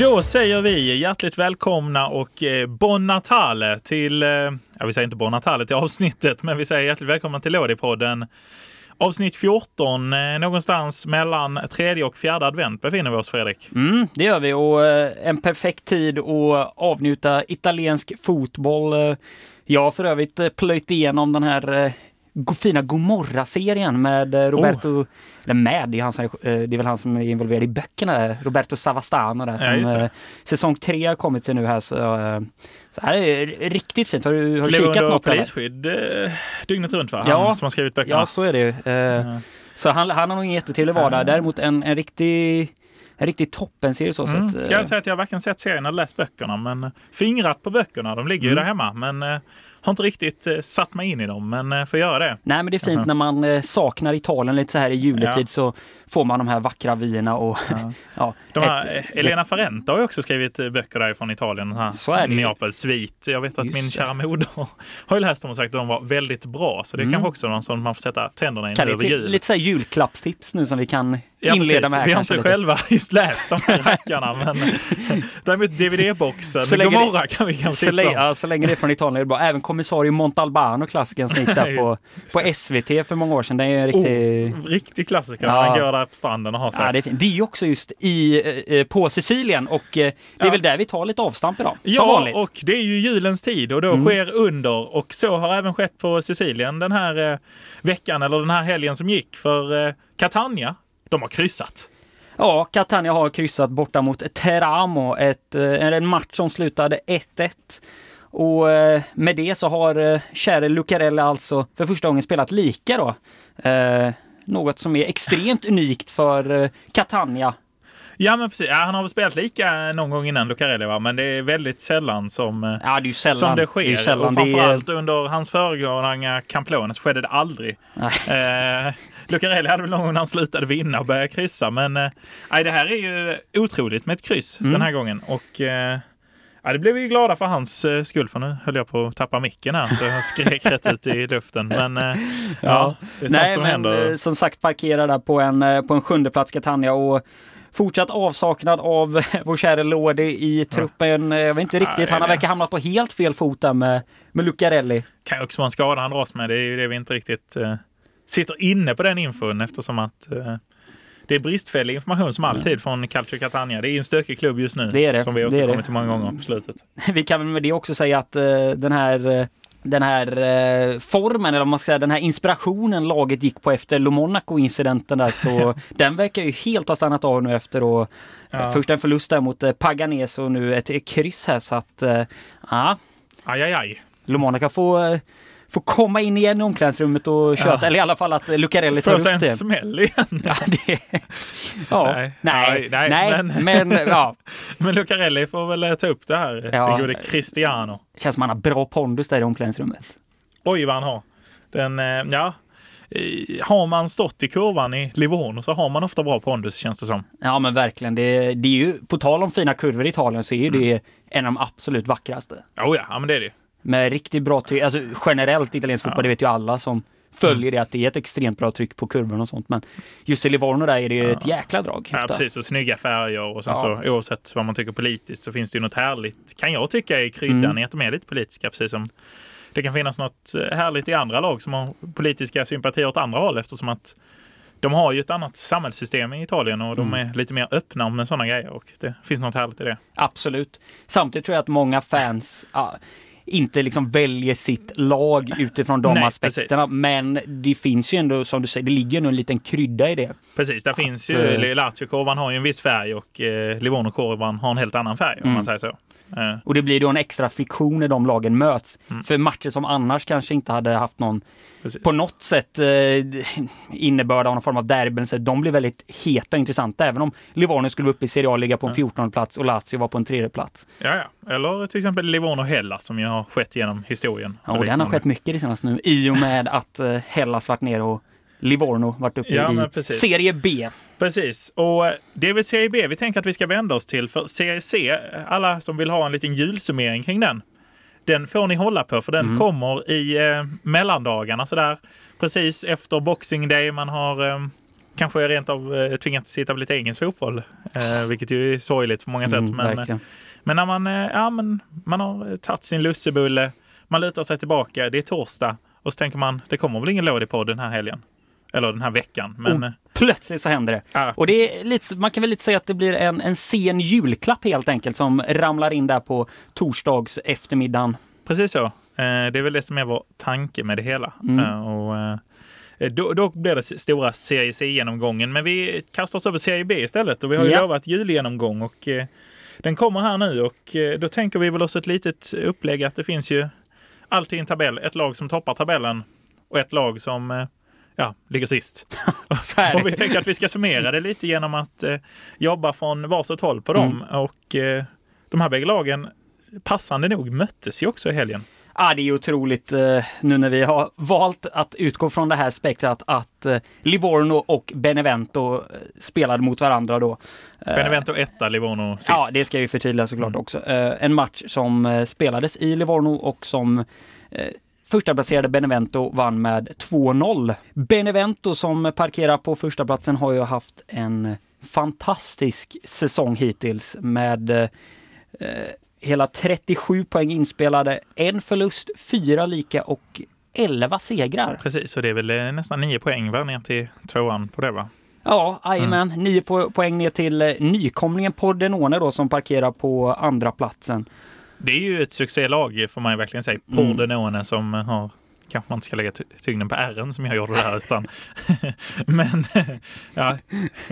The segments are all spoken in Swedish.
Då säger vi hjärtligt välkomna och eh, bon natale till, eh, ja vi säger inte bon natale till avsnittet, men vi säger hjärtligt välkomna till Lådipodden. Avsnitt 14, eh, någonstans mellan tredje och fjärde advent befinner vi oss Fredrik. Mm, det gör vi och en perfekt tid att avnjuta italiensk fotboll. Jag har för övrigt plöjt igenom den här fina Gomorra-serien med eh, Roberto, eller med, det är, han som, eh, det är väl han som är involverad i böckerna, Roberto Savastano där, Ja, som det. eh, säsong tre har kommit till nu här. Så, så här är det riktigt fint. Har du, har du kikat något? polisskydd dygnet runt va? Han Ja. som har skrivit böckerna. Ja, så är det ju. Eh, Så han, han har nog en jättetrevlig vardag. Däremot en, en riktig en riktig toppenserie så Mm. sett. Ska jag säga att jag varken sett serien eller läst böckerna, men fingrat på böckerna. De ligger ju Mm. där hemma, men har inte riktigt eh, satt mig in i dem, men eh, får göra det. Nej men det är fint när man eh, saknar Italien lite så här i juletid Ja. så får man de här vackra vyerna och ja. De här, ett- Elena Ferrenta har ju också skrivit böcker därifrån Italien. Den här Så är det. Neapel Svit. Jag vet att Just min kära moder har ju läst dem och sagt att de var väldigt bra. Så det är Mm. kanske också någon som man får sätta tänderna i över jul. lite så här julklappstips nu som vi kan Ja, inleda precis. med här Vi har inte lite. själva just läst de här rackarna. men däremot DVD-boxen Så länge Gomorra kan vi kanske Så länge, ja, så länge det är från Italien är det bra. Även kommissarie Montalbano, klassikern som gick där på, på SVT för många år sedan. Den är en riktig... Oh, riktig klassiker. Ja. Han går där på stranden och har sig. Ja, det, är fint. det är också just i, eh, eh, på Sicilien och eh, det är Ja. väl där vi tar lite avstamp idag. Ja, vanligt. och det är ju julens tid och då Mm. sker under. Och så har även skett på Sicilien den här eh, veckan eller den här helgen som gick. För eh, Catania, de har kryssat. Ja, Catania har kryssat borta mot Teramo, ett, eh, en match som slutade 1-1. Och eh, med det så har eh, käre Lucarelli alltså för första gången spelat lika då. Eh, något som är extremt unikt för eh, Catania. Ja, men precis. Ja, han har väl spelat lika någon gång innan Lucarelli, va? men det är väldigt sällan som, eh, Ja, det är sällan. som det är sker. ju sällan. och Det är- framförallt under hans föregångare Camplone så skedde det aldrig. Eh, Lucarelli hade väl någon gång när han slutade vinna och började kryssa, men eh, nej, det här är ju otroligt med ett kryss Mm. den här gången. Och eh, Ja, det blev vi glada för hans eh, skull, för nu höll jag på att tappa micken här, så jag skrek rätt ut i luften. Men eh, ja, det är sånt Nej, som men händer. som sagt parkerar där på en, på en sjunde plats Catania och fortsatt avsaknad av vår käre Lodi i truppen. Jag vet inte riktigt, han har verkar hamnat på helt fel fot där med, med Lucarelli. kan ju också vara en skada han dras med. Det är ju det vi inte riktigt sitter inne på den infon eftersom att eh, det är bristfällig information som alltid från Calcio Catania. Det är ju en stökig klubb just nu. Det är det. Som vi Det är det. återkommit till många gånger på slutet. Vi kan väl med det också säga att eh, den här eh, den här formen, eller man ska säga den här inspirationen laget gick på efter Le Monaco-incidenten där, så den verkar ju helt ha stannat av nu efter och Ja. först en förlust där mot Paganese och nu ett kryss här så att ja, Aj, aj, aj. Le Monaco får, får komma in igen i omklädningsrummet och köta, Ja. eller i alla fall att Lucarelli tar Får upp sig en det. smäll igen. Ja, det, ja, Nej. nej, Nej, nej, men, men- ja, Men Lucarelli får väl eh, ta upp det här. Ja. Den gode Cristiano. känns som han har bra pondus där i omklädningsrummet. Oj vad han har. Den, eh, ja. Har man stått i kurvan i Livorno så har man ofta bra pondus känns det som. Ja men verkligen, det, det är ju, på tal om fina kurvor i Italien så är ju det en av de absolut vackraste. Oh ja, ja men det är det. Med riktigt bra tryck, alltså generellt italiensk fotboll, det vet ju alla som följer det att det är ett extremt bra tryck på kurvorna och sånt. Men just i Livorno där är det ju ett jäkla drag. Ja, precis. Och snygga färger och sen Ja. så oavsett vad man tycker politiskt så finns det ju något härligt, kan jag tycka, i kryddan Mm. i att de är lite politiska. Precis som det kan finnas något eh, härligt i andra lag som har politiska sympatier åt andra håll eftersom att de har ju ett annat samhällssystem i Italien och de Mm. är lite mer öppna med sådana grejer och det finns något härligt i det. Absolut. Samtidigt tror jag att många fans ja, inte liksom väljer sitt lag utifrån de Nej, aspekterna. precis. Men det finns ju ändå, som du säger, det ligger ju en liten krydda i det. Precis, där finns eh, ju Lazio-korvan har ju en viss färg och eh, Livorno-korvan har en helt annan färg om Mm. man säger så. Eh, Och det blir då en extra friktion när de lagen möts. Mm. För matcher som annars kanske inte hade haft någon, precis. på något sätt, eh, innebörd av någon form av derby. Så de blir väldigt heta och intressanta. Även om Livorno skulle vara uppe i Serie A ligga på en 14 plats och Lazio var på en tredje plats. Ja, ja. Eller till exempel Livorno-Hellas som ju har skett genom historien. Ja, och den har skett mycket det senaste nu i och med att eh, Hellas varit ner och Livorno varit uppe Ja, i. Serie B. Precis, och eh, det är väl Serie B vi tänker att vi ska vända oss till. För Serie C, alla som vill ha en liten julsummering kring den, den får ni hålla på för den Mm. kommer i eh, mellandagarna sådär. Precis efter Boxing Day, man har eh, kanske rent av eh, tvingats sitta på lite engelsk fotboll, eh, vilket ju är sorgligt på många sätt. Mm, men, verkligen. men när man, eh, ja, men man har tagit sin lussebulle, man lutar sig tillbaka, det är torsdag och så tänker man, det kommer väl ingen låd i podd den här helgen. Eller den här veckan. Men. Plötsligt så händer det. ja, Och det är lite, man kan väl lite säga att det blir en, en sen julklapp helt enkelt som ramlar in där på torsdags eftermiddagen. Precis så. Eh, Det är väl det som är vår tanke med det hela. Mm. Eh, Och, eh, då, då blir det stora Serie C-genomgången. Men vi kastar oss över Serie B istället och vi har ju Ja. lovat julgenomgång och den kommer här nu och då tänker vi väl oss ett litet upplägg att det finns ju alltid en tabell, ett lag som toppar tabellen och ett lag som ja, ligger sist. Och vi tänker att vi ska summera det lite genom att eh, jobba från varsitt håll på dem. Och eh, de här bägge lagen, passande nog, möttes ju också i helgen. Ja, det är otroligt eh, nu när vi har valt att utgå från det här spektrat att eh, Livorno och Benevento eh, spelade mot varandra då. Eh, Benevento etta, Livorno sist. Ja, det ska ju förtydliga såklart Mm. också. Eh, en match som eh, spelades i Livorno och som första placerade Benevento vann med 2-0. Benevento som parkerar på första platsen har ju haft en fantastisk säsong hittills med eh, hela 37 poäng inspelade, en förlust, fyra lika och 11 segrar. Precis, och det är väl eh, nästan nio poäng va, ner till tvåan på det va? Ja, jajamän. Nio po poäng ner till eh, nykomlingen Pordenone då som parkerar på andra platsen. Det är ju ett succélag får man ju verkligen säga. Mm. Pordenone som har kanske man inte ska lägga ty- tyngden på R'n som jag gjorde där utan men ja,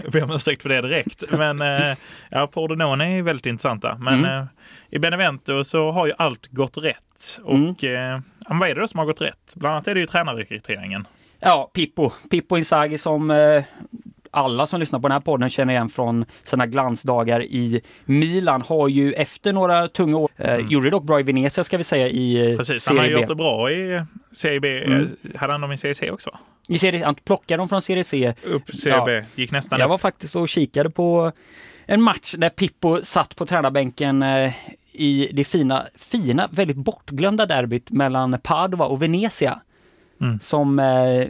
jag ber om ursäkt för det direkt. Men eh, ja, Pordenone är väldigt intressanta. Men Mm. eh, i Benevento så har ju allt gått rätt. Och Mm. ja, vad är det då som har gått rätt? Bland annat är det ju tränarrekryteringen. Ja, Pippo. Pippo Inzaghi som eh, alla som lyssnar på den här podden känner igen från sina glansdagar i Milan har ju efter några tunga år, eh, Mm. gjorde dock bra i Venezia ska vi säga i eh, Precis, han har Serie B. gjort det bra i Serie B. Mm. Eh, Hade han dem i Serie C också? I serie, han plockade dem från Serie C. Upp Serie Ja. B, gick nästan Jag upp. var faktiskt och kikade på en match där Pippo satt på tränarbänken eh, i det fina, fina, väldigt bortglömda derbyt mellan Padova och Venezia. Mm. Som, eh,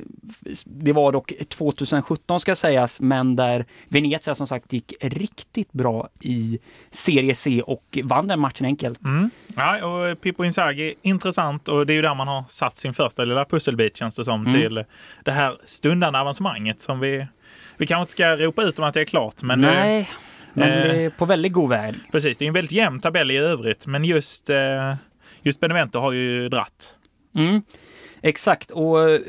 det var dock 2017 ska sägas, men där Venezia som sagt gick riktigt bra i Serie C och vann den matchen enkelt. Mm. Ja, och Pippo Inzaghi, intressant och det är ju där man har satt sin första lilla pusselbit känns det som Mm. till det här stundande avancemanget som vi, vi kanske inte ska ropa ut om att det är klart. Men eh, Nej, men eh, det är på väldigt god väg. precis, det är en väldigt jämn tabell i övrigt men just, eh, just Benevento har ju dratt. Mm, exakt, och eh,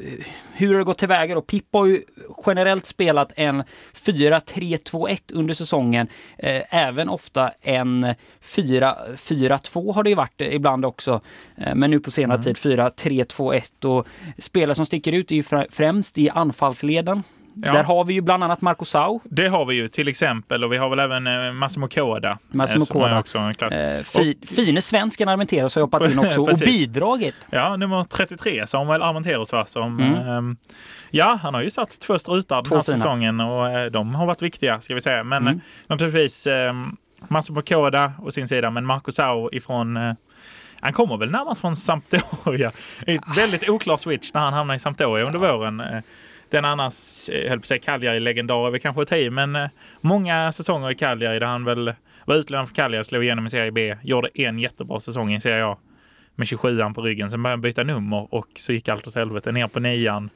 hur har det gått tillväga då? Pippo har ju generellt spelat en 4-3-2-1 under säsongen. Eh, även ofta en 4-4-2 har det ju varit eh, ibland också. Men nu på senare Mm. tid 4-3-2-1 och spelare som sticker ut är ju frä- främst i anfallsleden. Ja. Där har vi ju bland annat Marco Sau. Det har vi ju till exempel och vi har väl även eh, Massimo Koda. Massimo eh, är Koda. Också, klart. Eh, fi, fine svensken Armenteros har hoppat in också och bidragit. Ja, nummer 33, Samuel Armenteros va? Som, Mm. ehm, ja, han har ju satt två strutar den Två här fina. säsongen och eh, de har varit viktiga ska vi säga. Men Mm. eh, naturligtvis eh, Massimo Koda å sin sida, men Marco Sau ifrån eh, han kommer väl närmast från Sampdoria. Ett väldigt oklar switch när han hamnar i Sampdoria under våren. Den annars, eh, höll på att säga Cagliari-legendar är väl kanske att ta i, men eh, många säsonger i Cagliari där han väl var utlånad för Cagliari, slog igenom i Serie B, gjorde en jättebra säsong i Serie A med 27an på ryggen. Sen började han byta nummer och så gick allt åt helvete ner på nian.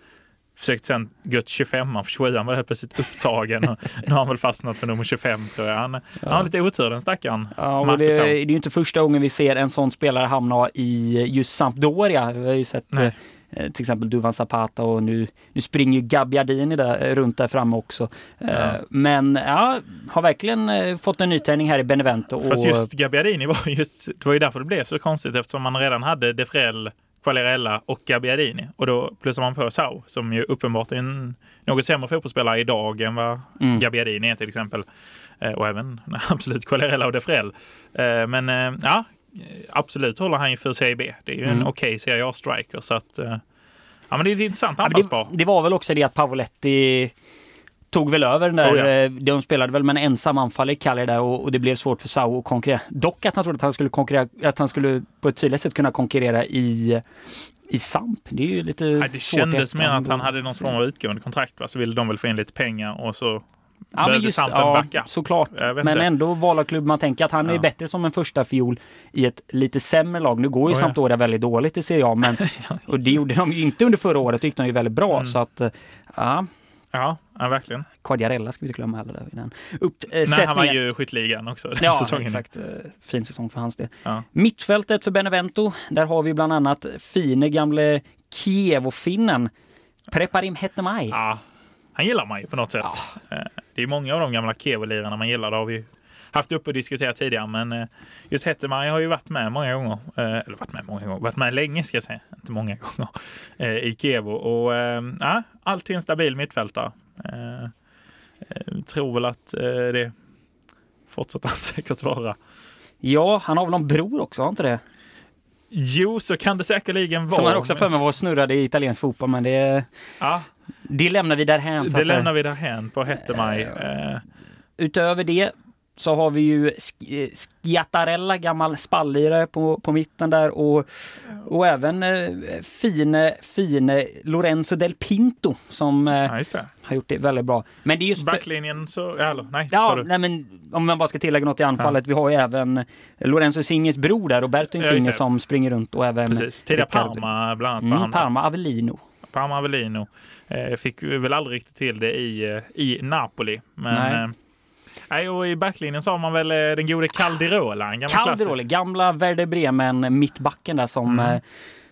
Försökte sen gå till 25an för 27an var helt plötsligt upptagen. Och nu har han väl fastnat på nummer 25 tror jag. Han, han har lite otur den stackaren. Ja, och Marco det, det är ju inte första gången vi ser en sån spelare hamna i just Sampdoria. Vi har ju sett Nej. eh, till exempel Duvan Zapata och nu, nu springer ju Gabbiadini där, eh, runt där framme också. Eh, Ja. Men ja, har verkligen fått en nytändning här i Benevento. Fast och, just Gabbiadini var just, det var ju därför det blev så konstigt eftersom man redan hade Defrell, Quagliarella och Gabbiadini. Och då plussar man på Sau som ju uppenbart är en något sämre fotbollsspelare idag än vad Mm. Gabbiadini är till exempel. Eh, och även absolut Quagliarella och Defrell. Eh, men eh, ja, absolut håller han ju för Serie B. Det är ju en Mm. okej Serie A-striker så att ja men det är ett intressant Ja, men anfallspar. det, det var väl också det att Pavoletti tog väl över den där, Oh ja. eh, de spelade väl med en ensam anfallare i Cagliari där och, och det blev svårt för Sau att konkurrera. Dock att han trodde att han skulle konkurrera, att han skulle på ett tydligt sätt kunna konkurrera i i Samp. Det är ju lite Nej, det kändes i mer att han hade någon form av utgående kontrakt. Va? Så ville de väl få in lite pengar och så Ja, men just, ja, backa. såklart. Men inte. ändå Valaklubb, man tänker att han är Ja. bättre som en första fiol i ett lite sämre lag. Nu går ju Oh, ja. Sampdoria väldigt dåligt, det ser jag, men och det gjorde de ju inte under förra året, det gick de ju väldigt bra. Mm. Så att, eh, ja, Ja, ja verkligen. Quagliarella ska vi inte glömma heller. Där, i den. Nej, han var ju i skytteligan också den Ja, säsongen. exakt. Eh, Fin säsong för hans del. Ja. Mittfältet för Benevento, där har vi bland annat fine gamle Kiev-finnen Preparim Hetemaj. Ja, han gillar man ju på något sätt. Eh, Det är många av de gamla Kevo-lirarna man gillar. Det har vi haft uppe och diskuterat tidigare. Men eh, just Hettemaj har ju varit med många gånger. Eh, Eller varit med många gånger. Varit med länge ska jag säga. Inte många gånger. eh, I Kevo. Och eh, ja, alltid en stabil mittfältare. Tror väl att det fortsätter han säkert vara. Ja, han har väl någon bror också, har inte det? Jo, så kan det säkerligen vara. Som han också för mig var snurrade i italiensk fotboll, men det, Ja, det lämnar vi därhän. det lämnar vi därhän på Hettemaj. Utöver det så har vi ju eh, Schiattarella, gammal spallirare på, på mitten där och, och även eh, fine, fine Lorenzo Del Pinto som eh, Ja, har gjort det väldigt bra. Men det är just... Backlinjen så... ja, Eller, nej, Ja, nej men om man bara ska tillägga något i anfallet. Vi har ju även Lorenzo Insignes bror där, Roberto Ja, Insigne det. som springer runt och även Precis. Tidigare. Parma bland annat. Mm. Parma Avellino. Parma Avellino. Eh, fick väl aldrig riktigt till det i, eh, i Napoli. Men, Nej. och i backlinjen sa man väl eh, den gode Caldirola. En gammal Calderoli, klassiker. gamla Werder Bremen mittbacken där som, Mm. eh,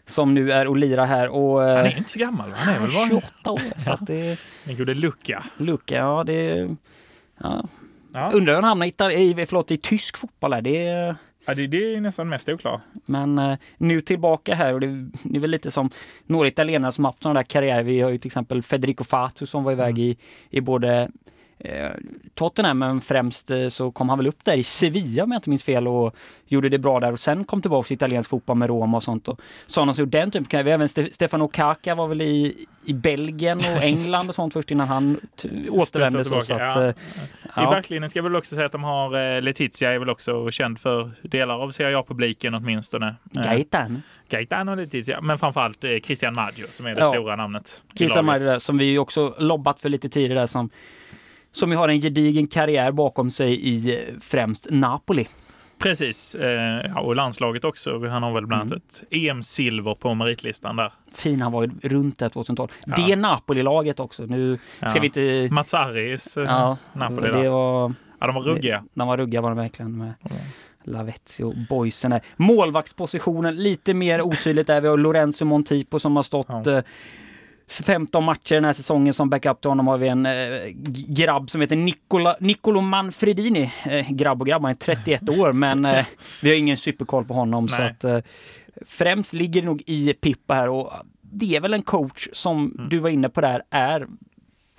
som nu är och lirar här. Och, eh, Han är inte så gammal va? Han är väl bara 28 år. Så att det den gode Lucka. Lucka, ja det... Ja. Ja. Undrar hur han hamnar i, förlåt, i tysk fotboll här. Det är, Ja, det, det är nästan mest oklart. men eh, nu tillbaka här och det, det är väl lite som några italienare som haft sådana där karriärer. Vi har ju till exempel Federico Fatu som var iväg i, i både Tottenham men främst eh, så kom han väl upp där i Sevilla om jag inte minns fel och gjorde det bra där och sen kom tillbaka till italiensk fotboll med Roma och sånt. Och sådana som gjorde den typen. Har även Ste- Stefano Kaka var väl i, i Belgien och. England och sånt först innan han återvände. Så, så att, ja. eh, I ja. backlinjen ska jag väl också säga att de har eh, Letizia är väl också känd för delar av Serie A-publiken åtminstone. Eh, Gaetan. Gaetano Letizia, men framförallt eh, Christian Maggio som är det Ja. stora namnet. i. Maide där, som vi också lobbat för lite tidigare som som ju har en gedigen karriär bakom sig i eh, främst Napoli. Precis, eh, och landslaget också. Han har väl bland Mm. annat ett EM-silver på meritlistan där. Fin han var ju runt där 2012. Ja. Det Napoli-laget också. Nu ska Ja. vi inte... Mats Arris eh, Ja, Napoli det där. var... Ja, de var ruggiga. De var ruggiga var de verkligen med Mm. Lavezzi och boysen där. Målvaktspositionen lite mer otydligt där. Vi har Lorenzo Montipo som har stått Ja. Eh, 15 matcher den här säsongen som backup till honom har vi en eh, grabb som heter Nicola, Nicolo Manfredini. Eh, grabb och grabb, han är 31 år men eh, vi har ingen superkoll på honom så att eh, främst ligger det nog i Pippa här och det är väl en coach som Mm. du var inne på där är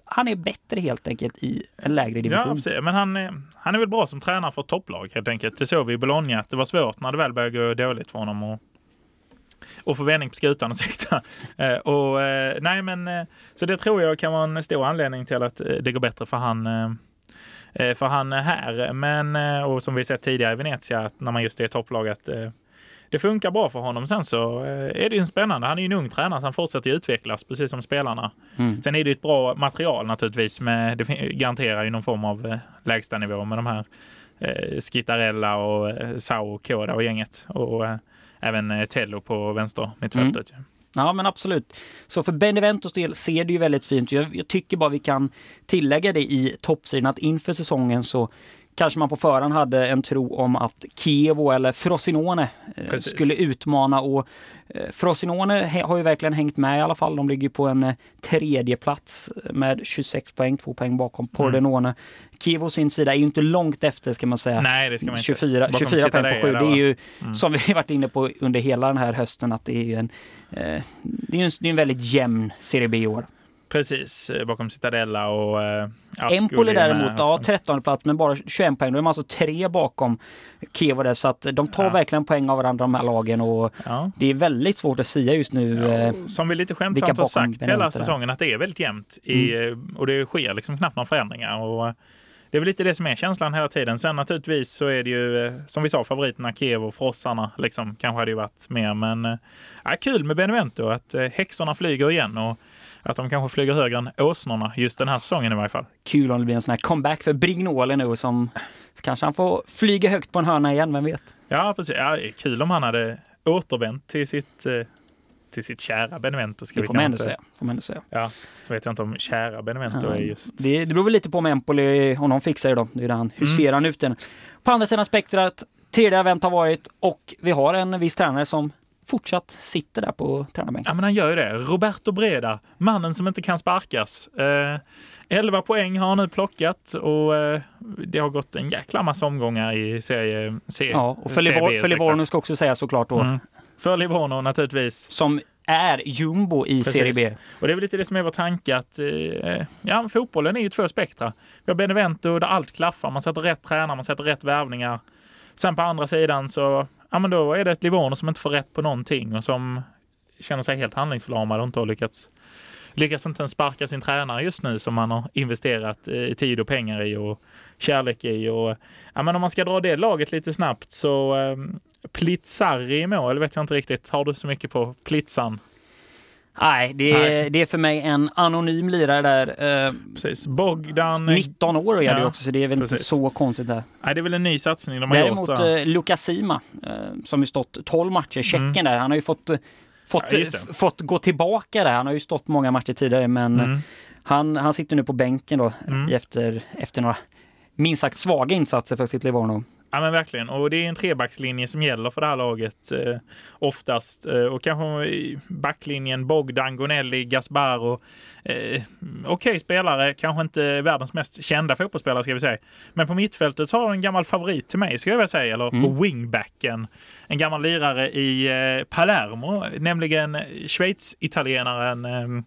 han är bättre helt enkelt i en lägre Ja, division. precis. men han, är- han är väl bra som tränare för topplag helt enkelt. Det såg vi i Bologna att det var svårt när det väl började gå dåligt för honom. Och, och få vändning på skutan, ursäkta. Eh, och, eh, nej, men, eh, så det tror jag kan vara en stor anledning till att det går bättre för han, för han här. Men, och som vi sett tidigare i Venezia, att när man just är topplag, att det funkar bra för honom. Sen så är det ju en spännande. Han är ju en ung tränare, så han fortsätter ju utvecklas precis som spelarna. Mm. Sen är det ett bra material naturligtvis. Med, det garanterar ju någon form av lägstanivå med de här eh, Skittarella och Sao och Koda och gänget. Och även eh, Tello på vänster mittfältet. Ja men absolut. Så för Beneventos del ser det ju väldigt fint ut. jag, jag tycker bara vi kan tillägga det i toppsidan att inför säsongen så kanske man på förhand hade en tro om att Kievo eller Frosinone eh, Precis. skulle utmana och eh, Frosinone har ju verkligen hängt med i alla fall. De ligger på en eh, tredje plats med 26 poäng, två poäng bakom Pordenone. Kievo sin sida är ju inte långt efter ska man säga. Nej, det ska man inte. 24, Bakom 24 poäng på Citadella, 7. Det är ju Mm. som vi varit inne på under hela den här hösten att det är ju en, eh, det är en, det är en väldigt jämn Serie B i år. Precis, eh, bakom Citadella och eh, Ascoli Empoli däremot, ja också. 13 plats men bara 21 poäng. Då är man alltså tre bakom Kievo där så att de tar Ja. verkligen poäng av varandra de här lagen och Ja. det är väldigt svårt att säga just nu. Ja, eh, som vi lite skämtsamt har sagt hela säsongen att det är väldigt jämnt i, och det sker liksom knappt några förändringar. Och det är väl lite det som är känslan hela tiden. Sen naturligtvis så är det ju, eh, som vi sa, favoriterna Kiev och Frossarna. Liksom, kanske hade ju varit mer, men äh, kul med Benevento att häxorna flyger igen och att de kanske flyger högre än åsnorna just den här säsongen i varje fall. Kul om det blir en sån här comeback för Brignoli nu som kanske han får flyga högt på en hörna igen, vem vet? Ja, precis. Ja, kul om han hade återvänt till sitt till sitt kära Benevento. Ska det får man ändå säga. Får man ändå säga. Ja, så vet jag inte om kära Benevento ja, är just... Det, det beror väl lite på om Empoli, om de fixar det då. Det är det han mm. huserar mm. nu den. På andra sidan spektrat, tredje event har varit och vi har en viss tränare som fortsatt sitter där på tränarbänken. Ja, men han gör ju det. Roberto Breda, mannen som inte kan sparkas. Eh, 11 poäng har han nu plockat och eh, det har gått en jäkla massa omgångar i serie C. Ja, och för, Livor, för Livorno ska också säga såklart då. Mm. För Livorno naturligtvis. Som är jumbo i Precis. Serie B. Och det är väl lite det som är vår tanke att eh, ja, fotbollen är ju två spektra. Vi har Benevento där allt klaffar, man sätter rätt tränare, man sätter rätt värvningar. Sen på andra sidan så ja, men då är det ett Livorno som inte får rätt på någonting och som känner sig helt handlingsförlamad och inte har lyckats lyckas inte ens sparka sin tränare just nu som man har investerat eh, tid och pengar i och kärlek i. Och, ja, men om man ska dra det laget lite snabbt så eh, Plitzari i mål vet jag inte riktigt. Har du så mycket på Plitzan? Nej det, är, Nej, det är för mig en anonym lirare där. Eh, Precis. Bogdan... 19 år är ja, det också, så det är väl precis. inte så konstigt där. Nej, det är väl en ny satsning de har Däremot, gjort. Däremot eh, Lukasima, eh, som ju stått 12 matcher, Tjeckien mm. där, han har ju fått, fått, ja, fått gå tillbaka där. Han har ju stått många matcher tidigare, men mm. han, han sitter nu på bänken då mm. efter, efter några minst sagt svaga insatser för sitt Livorno. Ja men verkligen. Och det är en trebackslinje som gäller för det här laget eh, oftast. Eh, och kanske backlinjen Bogdan, Gonelli, Gasparo. Eh, Okej okay, spelare, kanske inte världens mest kända fotbollsspelare ska vi säga. Men på mittfältet har en gammal favorit till mig ska jag vilja säga. Eller mm. på wingbacken. En gammal lirare i eh, Palermo, nämligen Schweiz-italienaren eh,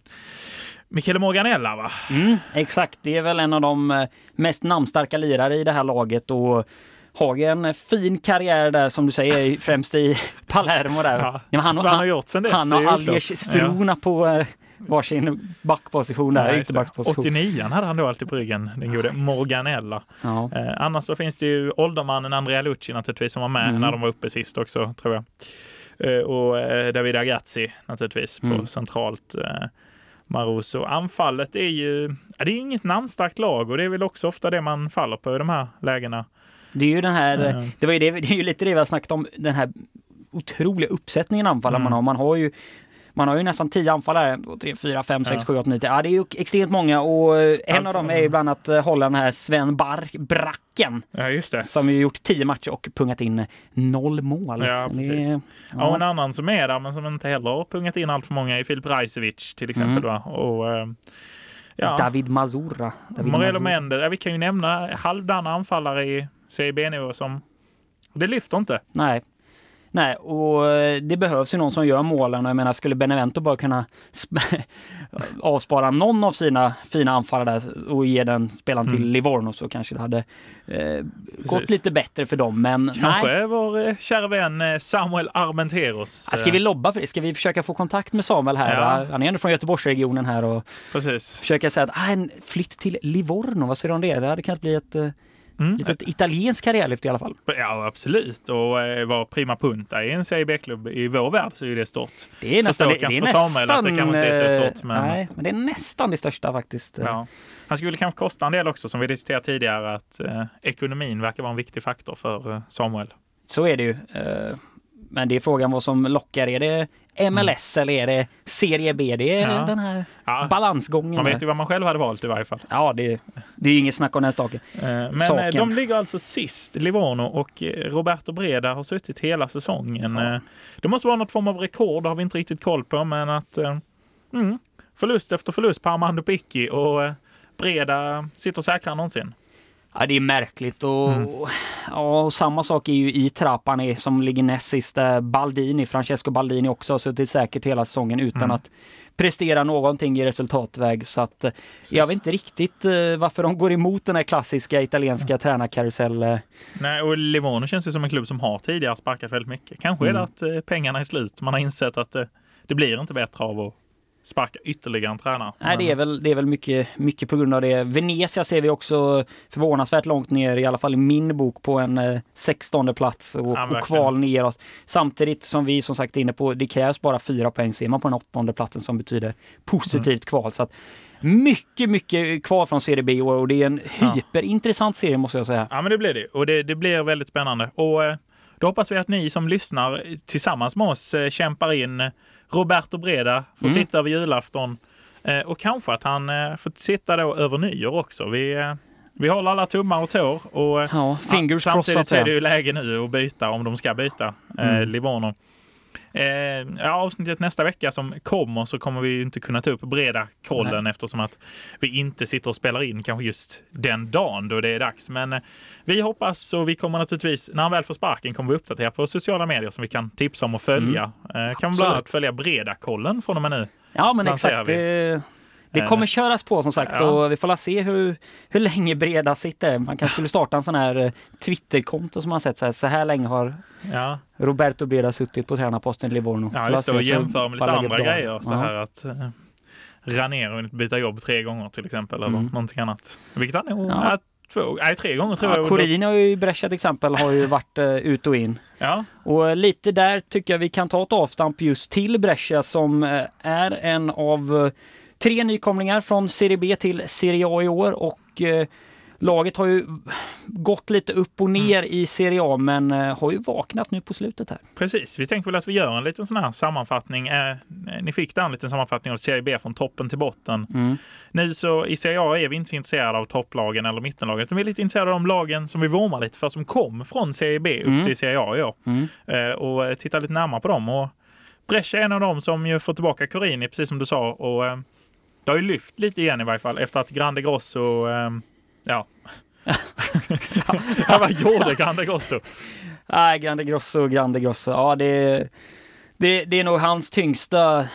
Michele Morganella va? Mm, exakt, det är väl en av de eh, mest namnstarka lirare i det här laget och har en fin karriär där som du säger, främst i Palermo där. Ja. Ja, han, han, han, har gjort sen dess. Han och Algers Struna ja. på eh, varsin backposition där, ja, ytterbackposition. 89 hade han då alltid på ryggen, den gode Morganella. Ja. Eh, annars så finns det ju åldermannen Andrea Lucci naturligtvis som var med mm. när de var uppe sist också, tror jag. Eh, och eh, David Agazzi naturligtvis på mm. centralt. Eh, Maruso. Anfallet är ju, det är inget namnstarkt lag och det är väl också ofta det man faller på i de här lägena. Det är ju den här, mm. det var ju det, det är ju lite det vi har snackat om, den här otroliga uppsättningen anfallare mm. man har. Man har ju man har ju nästan 10 anfallare. 3, 4, 5, 6, 7, 8, 9, Ja, det är ju extremt många och eh, en Allt av dem är ju bland annat eh, hålla den här Sven Bark, Bracken. Ja, just det. Som ju gjort 10 matcher och pungat in noll mål. Ja, precis. Det, ja. och en annan som är där men som inte heller har pungat in allt för många är Filip Rajcevic till exempel. Mm. Och, eh, ja. David Mazura. David Morello Mendes. Ja, vi kan ju nämna halvdana anfallare i CB-nivå som det lyfter inte. Nej, Nej, och eh, det behövs ju någon som gör målen. Jag menar, skulle Benevento bara kunna avspara någon av sina fina anfallare där och ge den spelaren mm. till Livorno så kanske det hade eh, gått lite bättre för dem. Men kanske nej. vår eh, kära vän eh, Samuel Armenteros. Ska vi lobba för det? Ska vi försöka få kontakt med Samuel här? Ja. Han är ändå från Göteborgsregionen här och Precis. försöka säga att ah, en flytt till Livorno, vad säger du om det? Det hade kunnat bli ett Mm. Litet italienskt karriärlyft i alla fall. Ja, absolut. Och eh, vara prima punta i en Serie B-klubb i vår värld så är det stort. Det är nästan, det, det är nästan, Samuel att det kanske inte är så stort. Men... Nej, men det är nästan det största faktiskt. Ja. Han skulle kanske kosta en del också, som vi diskuterade tidigare, att eh, ekonomin verkar vara en viktig faktor för eh, Samuel. Så är det ju. Men det är frågan vad som lockar. Är det MLS mm. eller är det Serie B? Det är ja. den här ja. balansgången. Man vet ju vad man själv hade valt i varje fall. Ja, det, det är inget snack om den staken. Eh, men eh, Saken. de ligger alltså sist, Livorno, och eh, Roberto Breda har suttit hela säsongen. Ja. Det måste vara något form av rekord, det har vi inte riktigt koll på, men att mm, förlust efter förlust på Armando Picchi och Breda sitter säkrare än någonsin. Ja, det är märkligt och, mm. ja, och samma sak är ju i Trapani som ligger näst sist. Baldini, Francesco Baldini också har suttit säkert hela säsongen utan mm. att prestera någonting i resultatväg. Så att Precis. jag vet inte riktigt uh, varför de går emot den här klassiska italienska mm. tränarkarusell. Uh. Nej, och Livorno känns ju som en klubb som har tidigare sparkat väldigt mycket. Kanske mm. är det mm. att pengarna är slut. Man har insett att det blir inte bättre av att sparka ytterligare en tränare. Nej, det är väl, det är väl mycket, mycket på grund av det. Venezia ser vi också förvånansvärt långt ner, i alla fall i min bok, på en eh, 16 plats och, Ja, och kval neråt. Samtidigt som vi som sagt är inne på, det krävs bara fyra poäng, ser man på den åttonde platsen som betyder positivt Mm. kval. Så att mycket, mycket kvar från Serie B och det är en Ja. hyperintressant serie måste jag säga. Ja, men det blir det. Och det, det blir väldigt spännande. Och eh, då hoppas vi att ni som lyssnar tillsammans med oss eh, kämpar in Roberto Breda, får Mm. sitta över julafton eh, och kanske att han eh, får sitta då över nyår också. Vi, eh, vi håller alla tummar och tår. Och, Ja, fingers ja. Samtidigt är det ju läge nu att byta om de ska byta Mm. Eh, ja, avsnittet nästa vecka som kommer så kommer vi inte kunna ta upp breda kollen eftersom att vi inte sitter och spelar in kanske just den dagen då det är dags. Men eh, vi hoppas och vi kommer naturligtvis, när han väl får sparken, kommer vi uppdatera på sociala medier som vi kan tipsa om och följa. Eh, kan vi bland annat följa breda kollen från och med nu. Ja, men lanserar exakt. vi. Det, Eh, kommer köras på som sagt ja. och vi får se hur, hur länge Breda sitter. Man kanske skulle starta en sån här eh, Twitterkonto som man sett så här, så här länge har Ja, Roberto Breda suttit på tränarposten i Livorno. ja just det. Och jämföra med lite andra grejer. Så här att eh, Ranier har hunnit byta jobb tre gånger till exempel eller Mm. någonting annat. Vilket han nog, Ja. två, nej, tre gånger tror Ja, jag. Corino i Brescia till exempel har ju varit uh, ut och in. Ja, Och lite där tycker jag vi kan ta ett avstamp just till Brescia som är en av tre nykomlingar från Serie B till Serie A i år och eh, laget har ju gått lite upp och ner i Serie A men eh, har ju vaknat nu på slutet här. precis. Vi tänkte väl att vi gör en liten sån här sammanfattning. Eh, ni fick där en liten sammanfattning av Serie B från toppen till botten. Mm. Nu så i Serie A är vi inte så intresserade av topplagen eller mittenlagen, utan vi är lite intresserade av de lagen som vi vurmar lite för, som kom från Serie B upp Mm. till Serie A i år. Mm. Eh, och eh, titta lite närmare på dem. Och Brescia är en av dem som ju får tillbaka Corini, precis som du sa. Och eh, det har ju lyft lite igen i varje fall efter att Grande Grosso, eh, ja. ja, vad gjorde Grande Grosso? Nej, Grande Grosso, Grande Grosso. Ja, det, det, det är nog hans tyngsta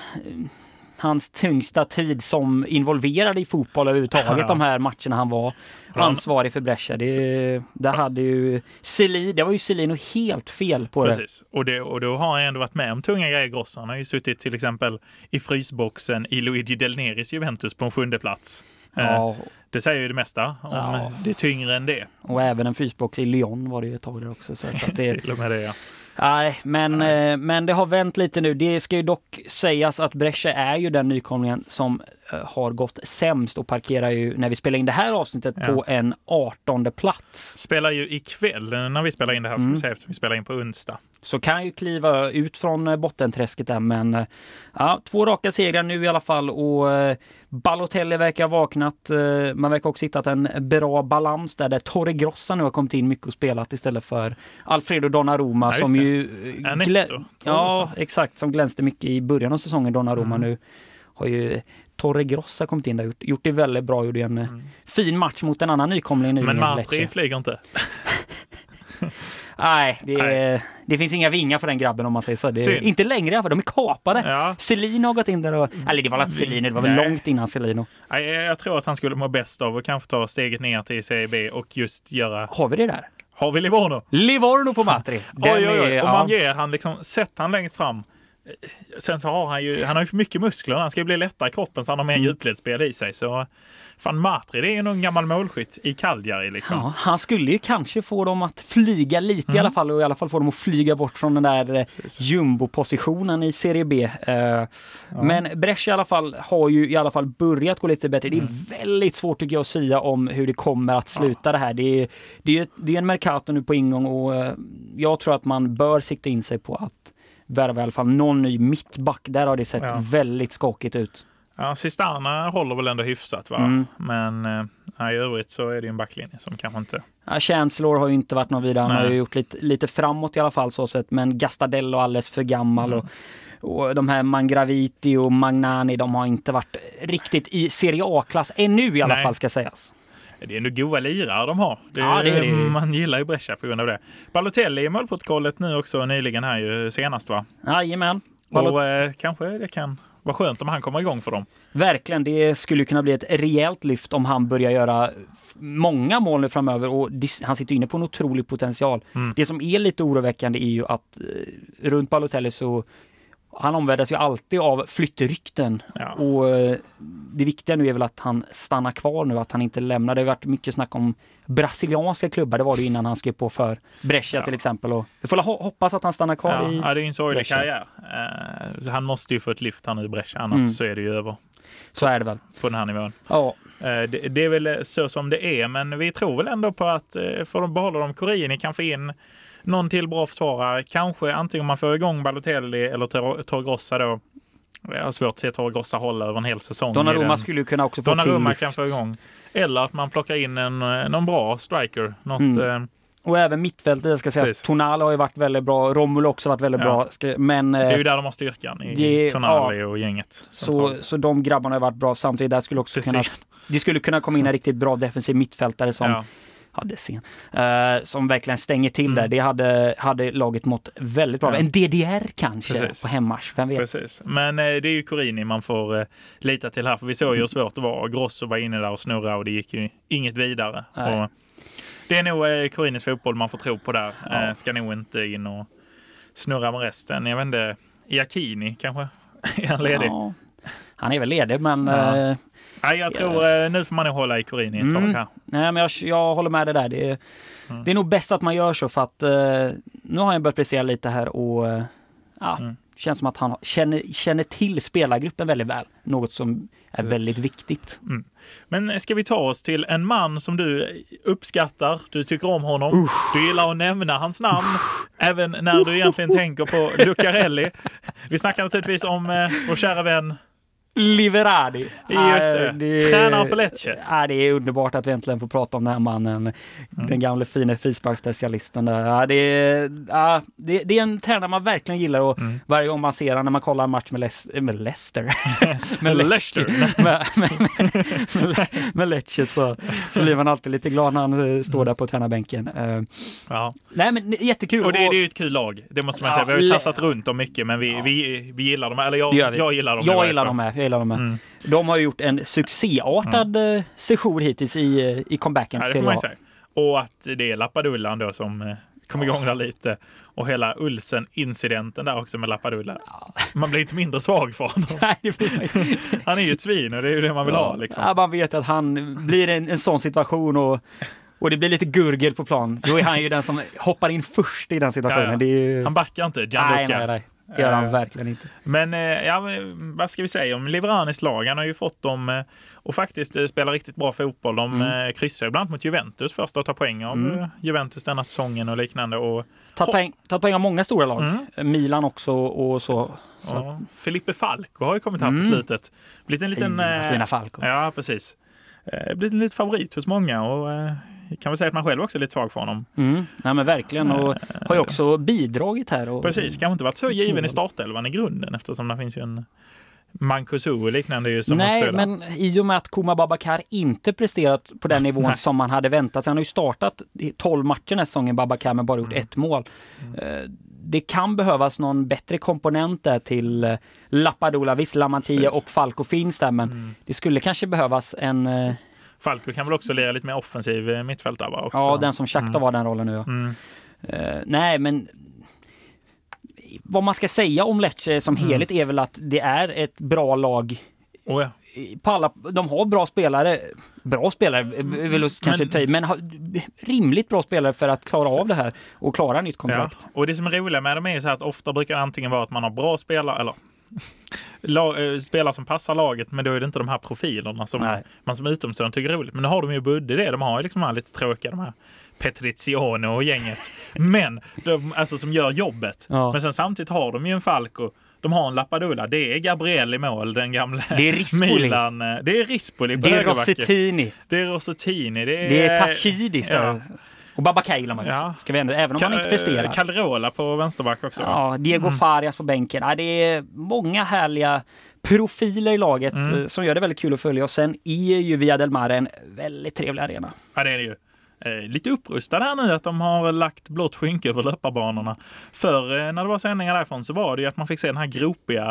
hans tyngsta tid som involverad i fotboll överhuvudtaget, Ja. de här matcherna han var ansvarig för Brescia. Det, Precis. det hade ju Selin, det var ju Celino helt fel på det. Precis. Och, det, och då har han ändå varit med om tunga grejer, Grosso. Han har ju suttit till exempel i frysboxen i Luigi Del Neris Juventus på en sjunde plats. Eh, Ja, Det säger ju det mesta om Ja. det är tyngre än det. och även en frysbox i Lyon var det ju ett tag där också. Så, så att det, Till och med det, ja. Nej, men, eh, men det har vänt lite nu. Det ska ju dock sägas att Brescia är ju den nykomlingen som har gått sämst och parkerar ju när vi spelar in det här avsnittet Ja. på en 18 plats. Spelar ju ikväll eh, när vi spelar in det här, ska Mm. vi säga, eftersom vi spelar in på onsdag. Så kan ju kliva ut från eh, bottenträsket där men eh, ja, två raka segrar nu i alla fall och eh, Balotelli verkar ha vaknat. Eh, man verkar också hittat en bra balans där, där Torre Grossa nu har kommit in mycket och spelat istället för Alfredo Donnarumma Ja, som det. ju... eh, Ernesto, Ja, exakt. Som glänste mycket i början av säsongen, Donnarumma. Mm. Nu har ju Torre Grossa kommit in där, gjort, gjort det väldigt bra. Gjorde en eh, Mm. fin match mot en annan nykomling nu. Men Matri flyger inte. Nej, det, Nej. det finns inga vingar för den grabben om man säger så. Det är, inte längre i alla fall, de är kapade. Ja. Selin har gått in där och... Eller det var inte Selin, det var väl Nej. långt innan Selino. Nej, Jag tror att han skulle må bäst av att kanske ta steget ner till Serie B och just göra... Har vi det där? Har vi Livorno? Livorno på Matri. Den Oj, oj, oj. är- ja. man ger han liksom, sätt han längst fram. Sen så har han ju, han har ju för mycket muskler. Han ska ju bli lättare i kroppen så han har mer Mm. djupledsspel i sig. Så fan Matri, det är ju någon gammal målskytt i Cagliari liksom. Ja, han skulle ju kanske få dem att flyga lite i alla fall och i alla fall få dem att flyga bort från den där eh, jumbo-positionen i Serie B. Eh, Men Brescia i alla fall har ju i alla fall börjat gå lite bättre. Det är Mm. väldigt svårt tycker jag att säga om hur det kommer att sluta det här. Det är, det är, det är en Mercato nu på ingång och eh, jag tror att man bör sikta in sig på att värva i alla fall någon ny mittback. Där har det sett Ja. väldigt skakigt ut. Ja, Sistana håller väl ändå hyfsat va? Mm. Men eh, i övrigt så är det en backlinje som kanske inte... Ja, Chancellor har ju inte varit någon vidare. Han Nej. har ju gjort lite, lite framåt i alla fall så sett. Men Gastadello alldeles för gammal. Mm. Och, och de här Mangraviti och Magnani, de har inte varit riktigt i Serie A-klass ännu i alla Nej. fall ska sägas. Det är ändå goa lirare de har. Det, Ja, det är det. Man gillar ju Brescia på grund av det. Balotelli i målprotokollet nu också nyligen här ju senast va? Jajamän. Balo- Och eh, kanske det kan vara skönt om han kommer igång för dem. Verkligen, det skulle kunna bli ett rejält lyft om han börjar göra många mål nu framöver och han sitter inne på en otrolig potential. Mm. Det som är lite oroväckande är ju att eh, runt Balotelli så Han omvärdas ju alltid av flyttrykten. Ja. Och eh, det viktiga nu är väl att han stannar kvar nu, att han inte lämnar. Det har varit mycket snack om brasilianska klubbar, det var det innan han skrev på för Brescia Ja. till exempel. Och vi får ho- hoppas att han stannar kvar Ja, i... ja, det är en sorglig karriär. Så han måste ju få ett lyft här nu i Brescia, annars Mm. så är det ju över Så är det väl. på den här nivån. Ja, Eh, det, det är väl så som det är, men vi tror väl ändå på att eh, får de behålla dem, Corini kan få in någon till bra försvarare. Kanske antingen man får igång Balotelli eller Tor- Torgrossa då. Jag har svårt att se Torgrossa hålla över en hel säsong. Donnarumma skulle ju kunna också få Donnarumma till kan få igång. Eller att man plockar in en, eh, någon bra striker. Något, Mm. eh, Och även mittfältet, ska säga. Tonal har ju varit väldigt bra. Romulo har också varit väldigt Ja. bra. Ska, men det är eh, ju där de har styrkan i det- Tonali och gänget. så, så de grabbarna har varit bra. Samtidigt där skulle också kunna, det skulle kunna komma in en riktigt bra defensiv mittfältare som Ja. Hade sen. Eh, som verkligen stänger till Mm. där. Det hade, hade laget mått väldigt bra. Ja. En DDR kanske Precis. på hemmarsch, vem vet? Precis. Men eh, det är ju Corini man får eh, lita till här, för vi såg Mm. ju hur svårt det var. Grosso var inne där och snurrade och det gick ju inget vidare. Och det är nog eh, Corinis fotboll man får tro på där. Ja. Eh, ska nog inte in och snurra med resten. Jag vet inte, Iacchini kanske? är han ledig? Ja. Han är väl ledig men Ja. eh, Nej, jag tror eh, nu får man nog hålla i Corini ett tag Mm. här. Nej, men jag, jag håller med dig där. Det är, Mm. det är nog bäst att man gör så för att eh, nu har han börjat prestera lite här och eh, ja, Mm. känns som att han känner, känner till spelargruppen väldigt väl. Något som är väldigt viktigt. Men ska vi ta oss till en man som du uppskattar, du tycker om honom, du gillar att nämna hans namn, även när du egentligen tänker på Lucarelli. Vi snackar naturligtvis om eh, vår kära vän, Liveradi. just det, tränaren för Lecce. Ja, det är underbart att vi äntligen får prata om den här mannen. Den gamla fina frisparksspecialisten där. Ja, det, är, ja, det, det är en tränare man verkligen gillar och Mm. varje gång man ser honom när man kollar en match med, Les- med Leicester. Med Leicester. med, med, med, med Lecce så, så blir man alltid lite glad när han eh, står där på tränarbänken. Eh, Ja. nej men jättekul. Och det, det är ju ett kul lag, det måste man säga. Vi har ju tassat runt dem mycket, men vi, vi, vi gillar dem. Eller jag, Det jag gillar dem. jag gillar dem med. Dem med. Mm. De har ju gjort en succéartad mm. session hittills i, eh, i comebacken Ja, till får man ju Serie A. säga. Och att det är Lappadullan då som eh, kom igång där lite. Och hela Ulsen-incidenten där också med Lappadulla. Man blir inte mindre svag för honom. Nej, Han är ju ett svin och det är ju det man vill ha. Liksom. Ja, man vet att han blir en, en sån situation och, och det blir lite gurgel på plan. Då är han ju den som hoppar in först i den situationen. Ja, ja. Ju... Han backar inte, nej, Gianluca. nej, nej. Det gör han Eh, verkligen inte. Men eh, ja, men vad ska vi säga om Livranis lag? Han har ju fått dem eh, och faktiskt spelar riktigt bra fotboll. De Mm. kryssar ju bland annat mot Juventus först och tar poäng av Mm. Juventus denna säsongen och liknande. Och, Tagit poäng, tagit poäng av många stora lag. Mm. Milan också och så. så. och Felipe Falco har ju kommit här på Mm. slutet. Blivit en liten... Fina, fina Falco. Ja, precis. Blivit en liten favorit hos många och kan väl säga att man själv också är lite svag för honom. Mm. Nej men verkligen och har ju också bidragit här. Och, Precis, kanske inte varit så given Mm. i startelvan i grunden eftersom det finns ju en Mancuso och liknande ju som Nej, men i och med att Kuma Babakar inte presterat på den nivån som man hade väntat sig. Han har ju startat i 12 matcher den här säsongen, Babakar, men bara gjort Mm. ett mål. Eh, Det kan behövas någon bättre komponent där till eh, Lappadula. Visst, Lamantia Precis. och Falco finns där, men Mm. det skulle kanske behövas en... eh, Falco kan väl också lira lite mer offensiv eh, mittfältare? Också. Ja, den som Shakhtar Mm. var den rollen nu. Ja. Mm. Eh, nej, men vad man ska säga om Lecce som Mm. helhet är väl att det är ett bra lag Oh, ja. alla, de har bra spelare, bra spelare vill jag kanske Men- ta i, men har, rimligt bra spelare för att klara av Precis. det här och klara nytt Ja. kontrakt. Och det som är roliga med dem är ju så här att ofta brukar det antingen vara att man har bra spelare, eller eh, spelare som passar laget, men då är det inte de här profilerna som Nej. man som utomstående tycker är roligt. Men nu har de ju Budde det. De har ju liksom de här lite tråkiga, de här Petrizione och gänget. Men de, alltså som gör jobbet. Ja. Men sen samtidigt har de ju en Falco. De har en Lappadula. Det är Gabriel i mål, den gamla Det är Rispoli. Milan. eh, Det är Rispoli. Det är. Rossettini, Det är Rossettini. Det är, det är Tachidis ja. Och Babakar gillar man Ja. ska vi ändå, även om han inte Ka- presterar. Calderola på vänsterback också. Ja, Diego Mm. Farias på bänken. Ja, det är många härliga profiler i laget Mm. eh, som gör det väldigt kul att följa. Och sen är ju Via del Mare en väldigt trevlig arena. Ja, det är det ju. Eh, lite upprustad här nu att de har lagt blått skynke över löparbanorna. Förr eh, när det var sändningar därifrån så var det ju att man fick se den här gropiga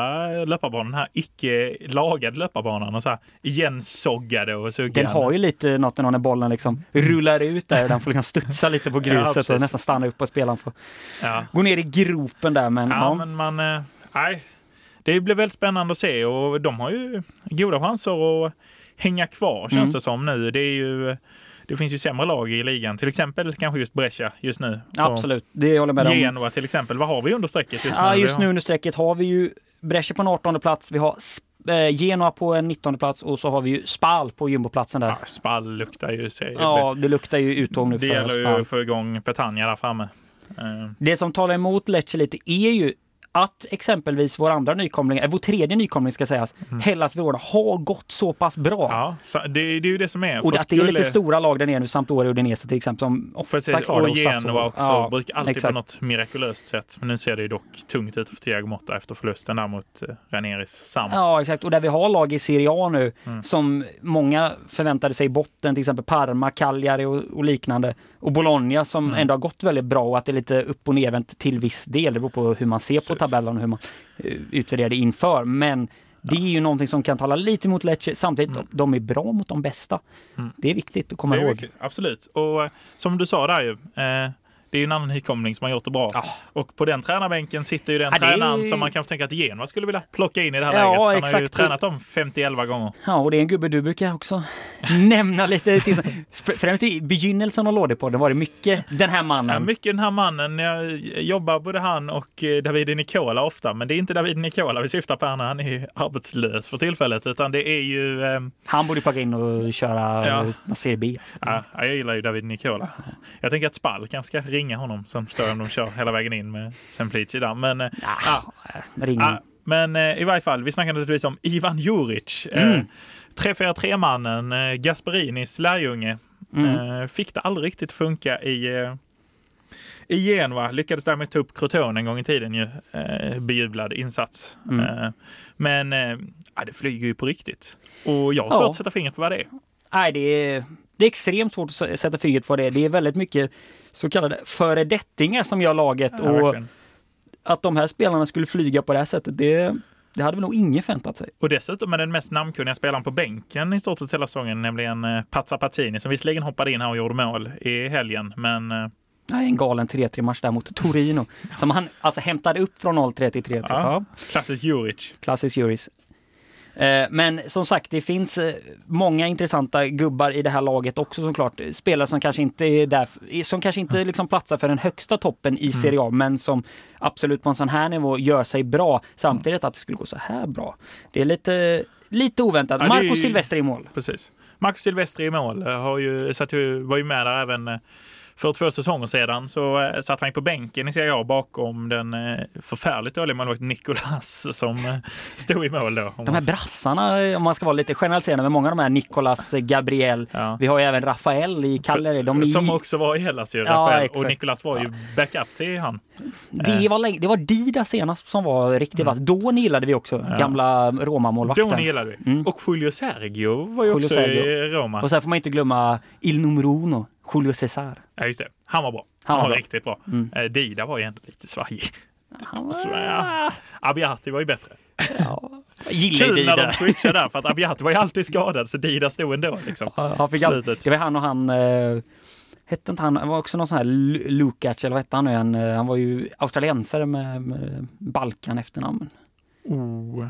löparbanan, den här icke lagade löparbanan och så här igensoggade och Den suggande. har ju lite något när bollen liksom rullar ut där och den får liksom studsa lite på Ja, gruset precis. och nästan stanna upp och spelaren får Ja, gå ner i gropen där. Men, ja ja, men man... eh, Nej. det blir väldigt spännande att se och de har ju goda chanser att hänga kvar känns Mm. det som nu. Det är ju det finns ju sämre lag i ligan, till exempel kanske just Brescia just nu. Absolut, det håller jag med Och om. Genoa till exempel. Vad har vi under strecket just Ja, nu? just nu under strecket har vi ju Brescia på en 18 plats, vi har eh, Genoa på en 19 plats och så har vi ju Spal på jumboplatsen där. Ja, Spall luktar ju serie. Ja, det luktar ju uttåg nu det för gäller ju Spal. att få igång Petagna där framme. Eh, Det som talar emot Lecce lite är ju att exempelvis vår andra nykomling, eh, vår tredje nykomling ska sägas, Hellas Verona har gått så pass bra. Mm. Ja, så det, det är ju det som är. Och att det är lite skulle- stora lag där nere nu, Sampdoria och Udinese till exempel, som ofta Precis, klarar och. Genua också. Ja, brukar alltid exakt. på något mirakulöst sätt. Men nu ser det ju dock tungt ut för Thiago Motta efter förlusten där mot eh, Ranieris Sam. Ja, exakt. Och där vi har lag i Serie A nu Mm. som många förväntade sig i botten, till exempel Parma, Cagliari och, och liknande. Och Bologna som Mm. ändå har gått väldigt bra och att det är lite upp och nervänt till viss del. Det beror på hur man ser på Precis. Tabellen och hur man uh, utvärderar det inför. Men det är ju någonting som kan tala lite mot Lecce. Samtidigt, Mm. de är bra mot de bästa. Mm. Det är viktigt att komma ihåg. viktigt, Absolut. Och eh, som du sa där ju. Eh, det är ju en annan nykomling som har gjort det bra. Ja. Och på den tränarbänken sitter ju den Ja, är- tränaren som man kanske tänker att Genoa skulle vilja plocka in i det här Ja, läget. Han har ju exakt. tränat dem 50-11 gånger. Ja, och det är en gubbe du brukar också nämna lite. Till, främst i begynnelsen av Lådepodden var det mycket den här mannen. Ja, mycket den här mannen. Jag jobbar både han och eh, Davide Nicola ofta. Men det är inte Davide Nicola vi syftar på här när han är arbetslös för tillfället. Utan det är ju... Eh, Han borde plocka in och köra ja. Serie B. Alltså. ja, jag gillar ju David Nicola. Jag tänker att Spall kanske ska ringa honom som står om de kör hela vägen in med Semplici där. Men, eh, Ja, ring. Ja, men eh, i varje fall, vi snackade naturligtvis om Ivan Juric. Mm. Eh, 3-4-3-mannen, eh, Gasperinis lärjunge. Mm. Eh, fick det aldrig riktigt funka i, eh, i Genua. Lyckades därmed ta upp Crotone en gång i tiden ju. Eh, bejublad insats. Mm. Eh, men eh, det flyger ju på riktigt. Och jag har svårt Ja. att sätta fingret på vad det är. Nej, det är, det är extremt svårt att sätta fingret på det. Det är väldigt mycket så kallade föredettingar som gör laget Ja, och verkligen. att de här spelarna skulle flyga på det här sättet, det, det hade väl nog ingen förväntat sig. Och dessutom är den mest namnkunniga spelaren på bänken i stort sett hela säsongen, nämligen eh, Pazza Patini, som visserligen hoppade in här och gjorde mål i helgen, men eh, Nej, en galen 3-3 match där mot Torino som han alltså hämtade upp från 0-3 till 3-3. Ja. Klassisk Juric. Klassisk Juris. Eh, Men som sagt, det finns eh, många intressanta gubbar i det här laget också såklart. Spelare som kanske inte är där, som kanske inte liksom platsar för den högsta toppen i Serie A, men som absolut på en sån här nivå gör sig bra. Samtidigt att det skulle gå så här bra. Det är lite, lite oväntat. Ja, Marco ju- Silvestri i mål. Precis. Marcus Silvestri i mål eh, har ju, satt var ju med där även för två säsonger sedan så eh, satt han på bänken i Serie A bakom den eh, förfärligt dåliga målvakten Nicolas som eh, stod i mål då. De här brassarna, om man ska vara lite generaliserande, med många av de här Nicolas, Gabriel, Ja. vi har ju även Rafael i Cagliari. De Som också var i Hellas ju, Ja, Rafael. exakt. Och Nicolas var ju backup till han. det, var det var Dida senast som var riktigt vass. Då gillade vi också Mm. Ja. gamla Roma-målvakten. Då gillade vi. Mm. Och Julio Sergio var ju Julio också Sergio. i Roma. Och sen får man inte glömma Il numero uno, Julio Cesar. Ja, just det. Han var bra. Han Han, var bra. riktigt bra. Mm. Eh, Dida var ju ändå lite svajig. Han Så, var... ja. Abiati var ju bättre. Ja. Gillar Kul när Dida. de switchade där, för att Abiati var ju alltid skadad, så Dida stod ändå. Liksom. Han fick all... Det var han och han, eh, hette inte han, han var också någon sån här Lu- Lukac eller vad hette han nu igen? Eh, Han var ju australiensare med, med Balkan efternamn. Oh.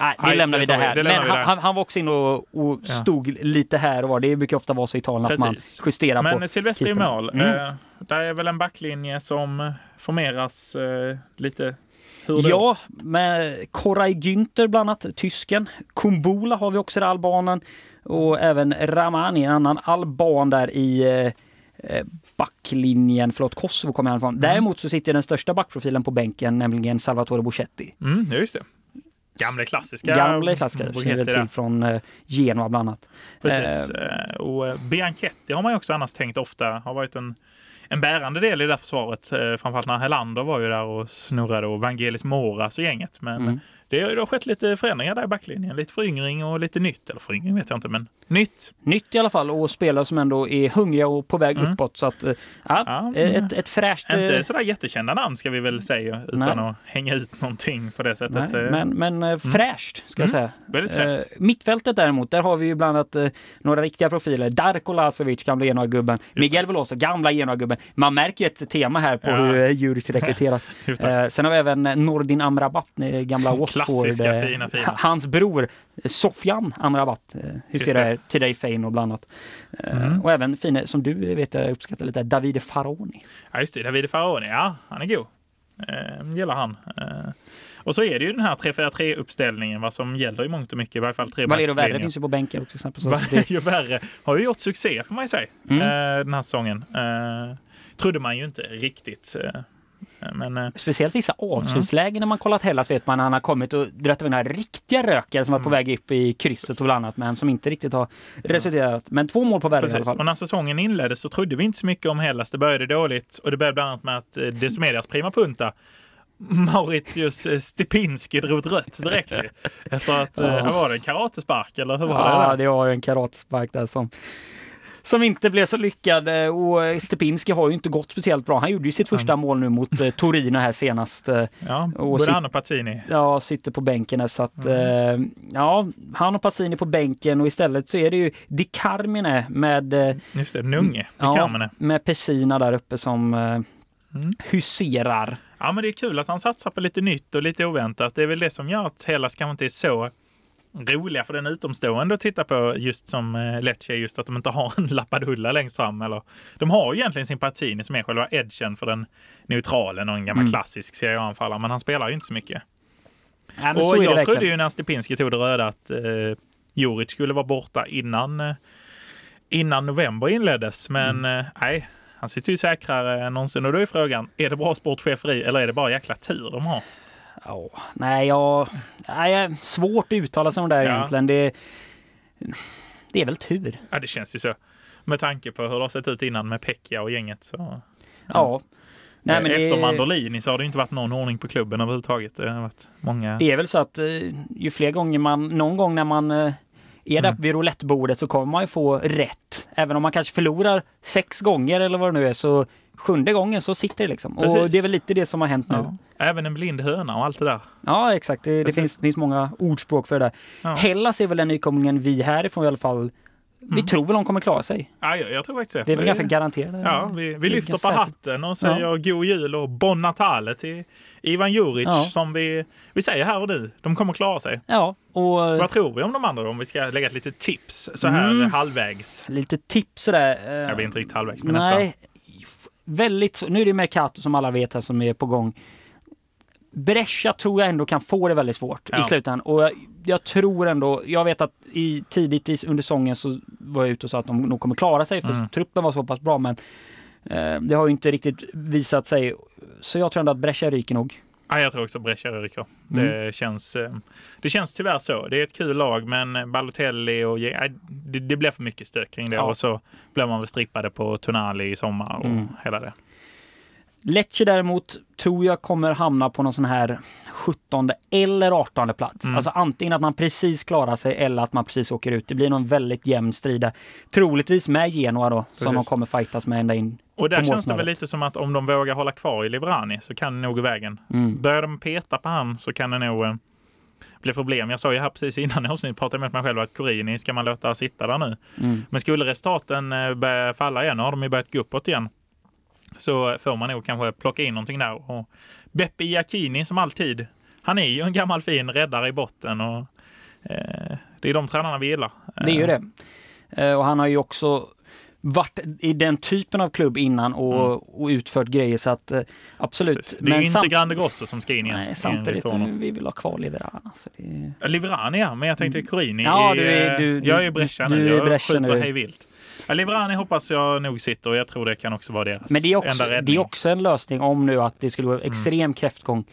Nej, det Nej, lämnar vi det här. Det Men han, han, han var också inne och, och Ja. stod lite här och var. Det brukar ofta vara så i Italien att man justerar på. Men Silvestri i mål. Mm. Eh, där är väl en backlinje som formeras eh, lite? Ja, med Koray Günther bland annat, tysken. Kumbula har vi också där, albanen. Och även Ramani, en annan alban där i eh, eh, backlinjen, förlåt, Kosovo kommer han ifrån. Däremot så sitter den största backprofilen på bänken, nämligen Salvatore Boschetti. Mm, just det. Gamla klassiska. Gamla klassiker, Mm, känner väl till från eh, Genua bland annat. Precis. Eh, Eh, och Bianchetti har man ju också annars tänkt ofta har varit en, en bärande del i det här försvaret. Eh, framförallt när Helander var ju där och snurrade och Vangelis Moras och gänget. Men Mm. Det, har- det har skett lite förändringar där i backlinjen. Lite föryngring och lite nytt. Eller föryngring vet jag inte, men nytt. Nytt i alla fall och spelare som ändå är hungriga och på väg Mm. uppåt. Så att, eh, ja, Ja, ett, ett fräscht... eh, Inte sådär jättekända namn ska vi väl säga utan Nej. att hänga ut någonting på det sättet. Nej, Eh, men, men eh, fräscht ska jag säga. Väldigt Eh, fräscht. mittfältet däremot, där har vi ju bland annat eh, några riktiga profiler. Darko Lazovic, gamla Genoa-gubben. Miguel Veloso, gamla Genoa-gubben. Man märker ju ett tema här på Ja. hur Djuric rekryterat. Eh, sen har vi även eh, Nordin Amrabat, eh, gamla Wasp Klassiska, det, fina, fina. Hans bror Sofjan Amrabat eh, huserar till dig Fein och bland annat. Eh, Mm. Och även fina, som du vet jag uppskattar lite, Davide Faroni. Ja, just det. Davide Faraoni, ja, han är god. Eh, gillar han. Eh, och så är det ju den här 3-4-3-uppställningen, vad som gäller i mångt och mycket, i varje fall Valero Värre finns ju på bänken också. exempel, så Ju värre har ju gjort succé får man ju säga, Mm. eh, den här säsongen. Eh, trodde man ju inte riktigt. Eh, men eh, Speciellt vissa avslutslägen när man kollat Hellas vet man han har kommit och dragit några riktiga rökare som var på Mm. väg upp i krysset och bland annat men som inte riktigt har resulterat. Men två mål på värre i alla fall. Och när säsongen inleddes så trodde vi inte så mycket om Hellas. Det började dåligt och det började bland annat med att eh, Desmedias prima punta Mauritius eh, Stepinski drog ett rött direkt. Efter att, Ja. var det, en karatespark eller hur var det? Ja, det var ju en karatespark där som som inte blev så lyckad eh, och Stepinski har ju inte gått speciellt bra. Han gjorde ju sitt första mål nu mot eh, Torino här senast. eh, Ja, Och både han och Pazzini. Ja, sitter på bänken här, så att Mm. eh, ja, han och Passini på bänken och istället så är det ju Di Carmine med eh, Just det, Nunge. Ja, med Pessina där uppe som eh, Mm. huserar. Ja, men det är kul att han satsar på lite nytt och lite oväntat. Det är väl det som gör att Hellas kanske inte är så roliga för den utomstående att titta på just som eh, Lecce, just att de inte har en Lappadulla längst fram. Eller, de har ju egentligen sin Partini som är själva edgen för den neutralen och en gammal Mm. klassisk Serie A-anfallare, men han spelar ju inte så mycket. Ja, och är jag trodde ju när Stepinski tog det röda att eh, Juric skulle vara borta innan, eh, innan november inleddes, men Mm. eh, nej. Han sitter ju säkrare än någonsin och då är frågan, är det bra sportcheferi eller är det bara jäkla tur de har? Ja, nej, jag, nej, svårt att uttala sig om det där Ja. egentligen. Det, det är väl tur. Ja, det känns ju så. Med tanke på hur det har sett ut innan med Pekka och gänget. Så. Ja. Nej, men Efter det, Mandolini så har det inte varit någon ordning på klubben överhuvudtaget. Det har varit många... det är väl så att eh, ju fler gånger man, någon gång när man eh, är där Mm. vid roulettebordet så kommer man ju få rätt. Även om man kanske förlorar sex gånger eller vad det nu är så sjunde gången så sitter det liksom. Och Precis. det är väl lite det som har hänt nu. ja. Även en blind höna och allt det där. Ja, exakt. Det, det finns, finns många ordspråk för det där. Ja. Hellas är väl den nykomlingen vi härifrån i alla fall, vi Mm. tror väl de kommer klara sig. Ja, jag, jag tror faktiskt det. Vi är väl ganska garanterade. Ja, vi, vi lyfter på hatten och säger god jul och bon natale till Ivan Juric Ja. som vi, vi säger här och nu. De kommer klara sig. Ja, och Vad tror vi om de andra om vi ska lägga ett litet tips så här Mm. halvvägs? lite tips sådär. eh, Jag blir inte riktigt halvvägs men nästan. Väldigt Nu är det Mercato som alla vet här som är på gång. Brescia tror jag ändå kan få det väldigt svårt Ja. i slutändan. Och jag, jag tror ändå, jag vet att i, tidigt i, under säsongen så var jag ute och sa att de nog kommer klara sig för Mm. truppen var så pass bra men eh, det har ju inte riktigt visat sig. Så jag tror ändå att Brescia ryker nog. Ja, jag tror också Brescia ryker. Mm. Det, känns, eh, det känns tyvärr så. Det är ett kul lag, men Balotelli och det, det blir för mycket stök kring det. Ja. Och så blir man väl strippade på Tonali i sommar och Mm. hela det. Lecce däremot tror jag kommer hamna på någon sån här 17 eller 18 plats. Mm. Alltså antingen att man precis klarar sig eller att man precis åker ut. Det blir någon väldigt jämn strid där. Troligtvis med Genoa då, som Precis. de kommer fightas med ända in. Och där känns det väl lite som att om de vågar hålla kvar i Livrani så kan det nog gå vägen. Mm. Börjar de peta på han så kan det nog bli problem. Jag sa ju här precis innan avsnittet, pratade med mig själv att Corini ska man låta sitta där nu. Mm. Men skulle resultaten eh, börja falla igen, har de ju börjat gå uppåt igen, så får man nog kanske plocka in någonting där. Och Beppe Iacchini som alltid, han är ju en gammal fin räddare i botten och eh, det är de tränarna vi gillar. Det är ju Eh, det. Eh, Och han har ju också varit i den typen av klubb innan och, och utfört grejer så att eh, absolut. Mm. precis. Det är ju inte Grande Grosso som ska in igen. Nej, samtidigt, honom. vi vill ha kvar Liverana. Så det... Ja, Livrani ja, men jag tänkte Corini. Mm. Ja, är, du är- eh, du- jag du- är Brescia du nu. är Jag Brescia skjuter nu. hej vilt. Ja, Livrani hoppas jag nog sitter och jag tror det kan också vara deras Men det är, också, enda räddning. det är också en lösning om nu att det skulle vara extrem kräftgång.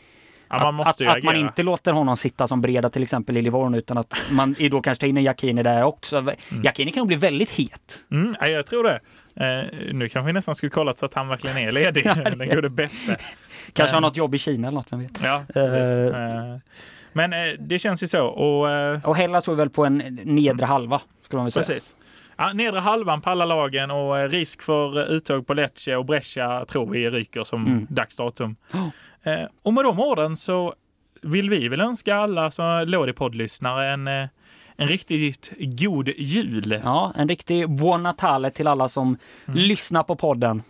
Ja, man att, att, att man inte låter honom sitta som breda till exempel i Livorno utan att man då kanske tar in en Jacquini där också. Mm. Jacquini kan nog bli väldigt het. Mm, ja, jag tror det. Eh, nu kanske vi nästan skulle kollat så att han verkligen är ledig. Den gode Beppe. Kanske har Eh. något jobb i Kina eller något, vem vet. Ja, precis. Eh. Eh, Men eh, det känns ju så. Och, eh, Och Hellas tror väl på en nedre halva, skulle man väl säga. precis. Ja, nedre halvan på alla lagen och eh, risk för uttåg på Lecce och Brescia tror vi ryker som Mm. dagsdatum. Oh. Eh, och med de orden så vill vi väl önska alla som Lådipodd-lyssnare en, eh, en riktigt god jul. Ja, en riktig buon natale till alla som Mm. lyssnar på podden.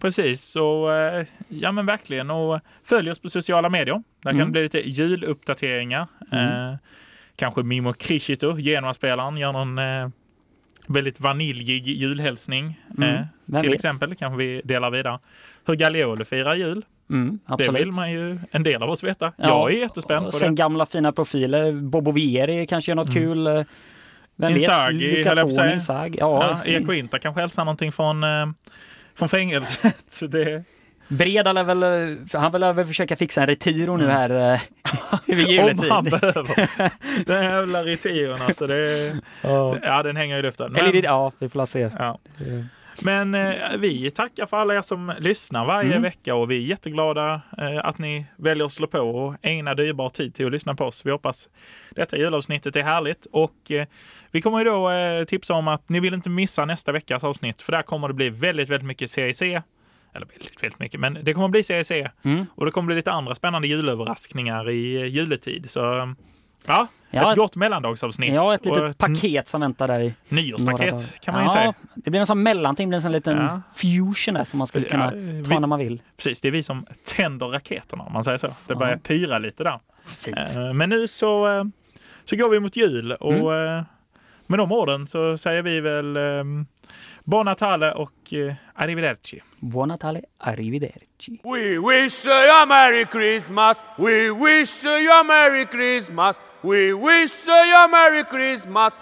Precis, så eh, ja men verkligen. Och följ oss på sociala medier. Där kan Mm. det bli lite juluppdateringar. Mm. Eh, kanske Mimo Krishito, Genoa-spelaren, gör någon eh, väldigt vaniljig julhälsning. Mm, Eh, till vet? exempel kanske vi delar vidare. Hur Gagliolo firar jul. Mm, Det vill man ju en del av oss veta. Ja, Jag är jättespänd och på sen det. gamla fina profiler. Bobo Vieri kanske gör något Mm. kul. eh, Vem Inzaghi, vet? höll jag på. Lucatoni, Inzaghi. Ja, Ja, Eko kanske hälsar någonting från, eh, från fängelset. Det, Breda lär väl, eh, han vill väl försöka fixa en retiro nu Mm. här eh, vid om juletid. han behöver. Den jävla retiren alltså. Det, Ja. ja, den hänger i luften. Eller, Men, ja, vi får se. ja. Men eh, vi tackar för alla er som lyssnar varje Mm. vecka och vi är jätteglada eh, att ni väljer att slå på och ägna dyrbar tid till att lyssna på oss. Vi hoppas detta julavsnittet är härligt och eh, vi kommer ju då eh, tipsa om att ni vill inte missa nästa veckas avsnitt för där kommer det bli väldigt, väldigt mycket CIC. Eller väldigt, väldigt mycket, men det kommer bli CIC Mm. och det kommer bli lite andra spännande julöverraskningar i eh, juletid. Så ja, Ja, ett gott mellandagsavsnitt. Ja, ett litet paket som väntar där i nyårspaket kan man ju ja, säga. Det blir en sån mellanting, det blir en liten Ja. fusion där som man skulle kunna Ja, ta vi- när man vill. Precis, det är vi som tänder raketerna om man säger så. Det Ja. börjar pyra lite där. Fint. Eh, Men nu så, eh, så går vi mot jul och Mm. Med de orden så säger vi väl um, Buon Natale och eh, Arrivederci. Buon Natale, arrivederci. We wish you a Merry Christmas. We wish you a Merry Christmas. We wish you a Merry Christmas.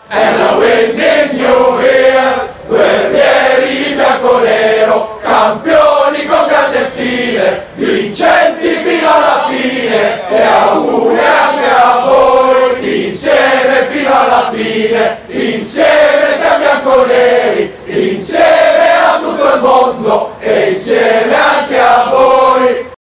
campioni con grande stile, vincenti fino alla fine e auguri anche a voi, insieme fino alla fine, insieme siamo bianconeri, insieme a tutto il mondo e insieme anche a voi.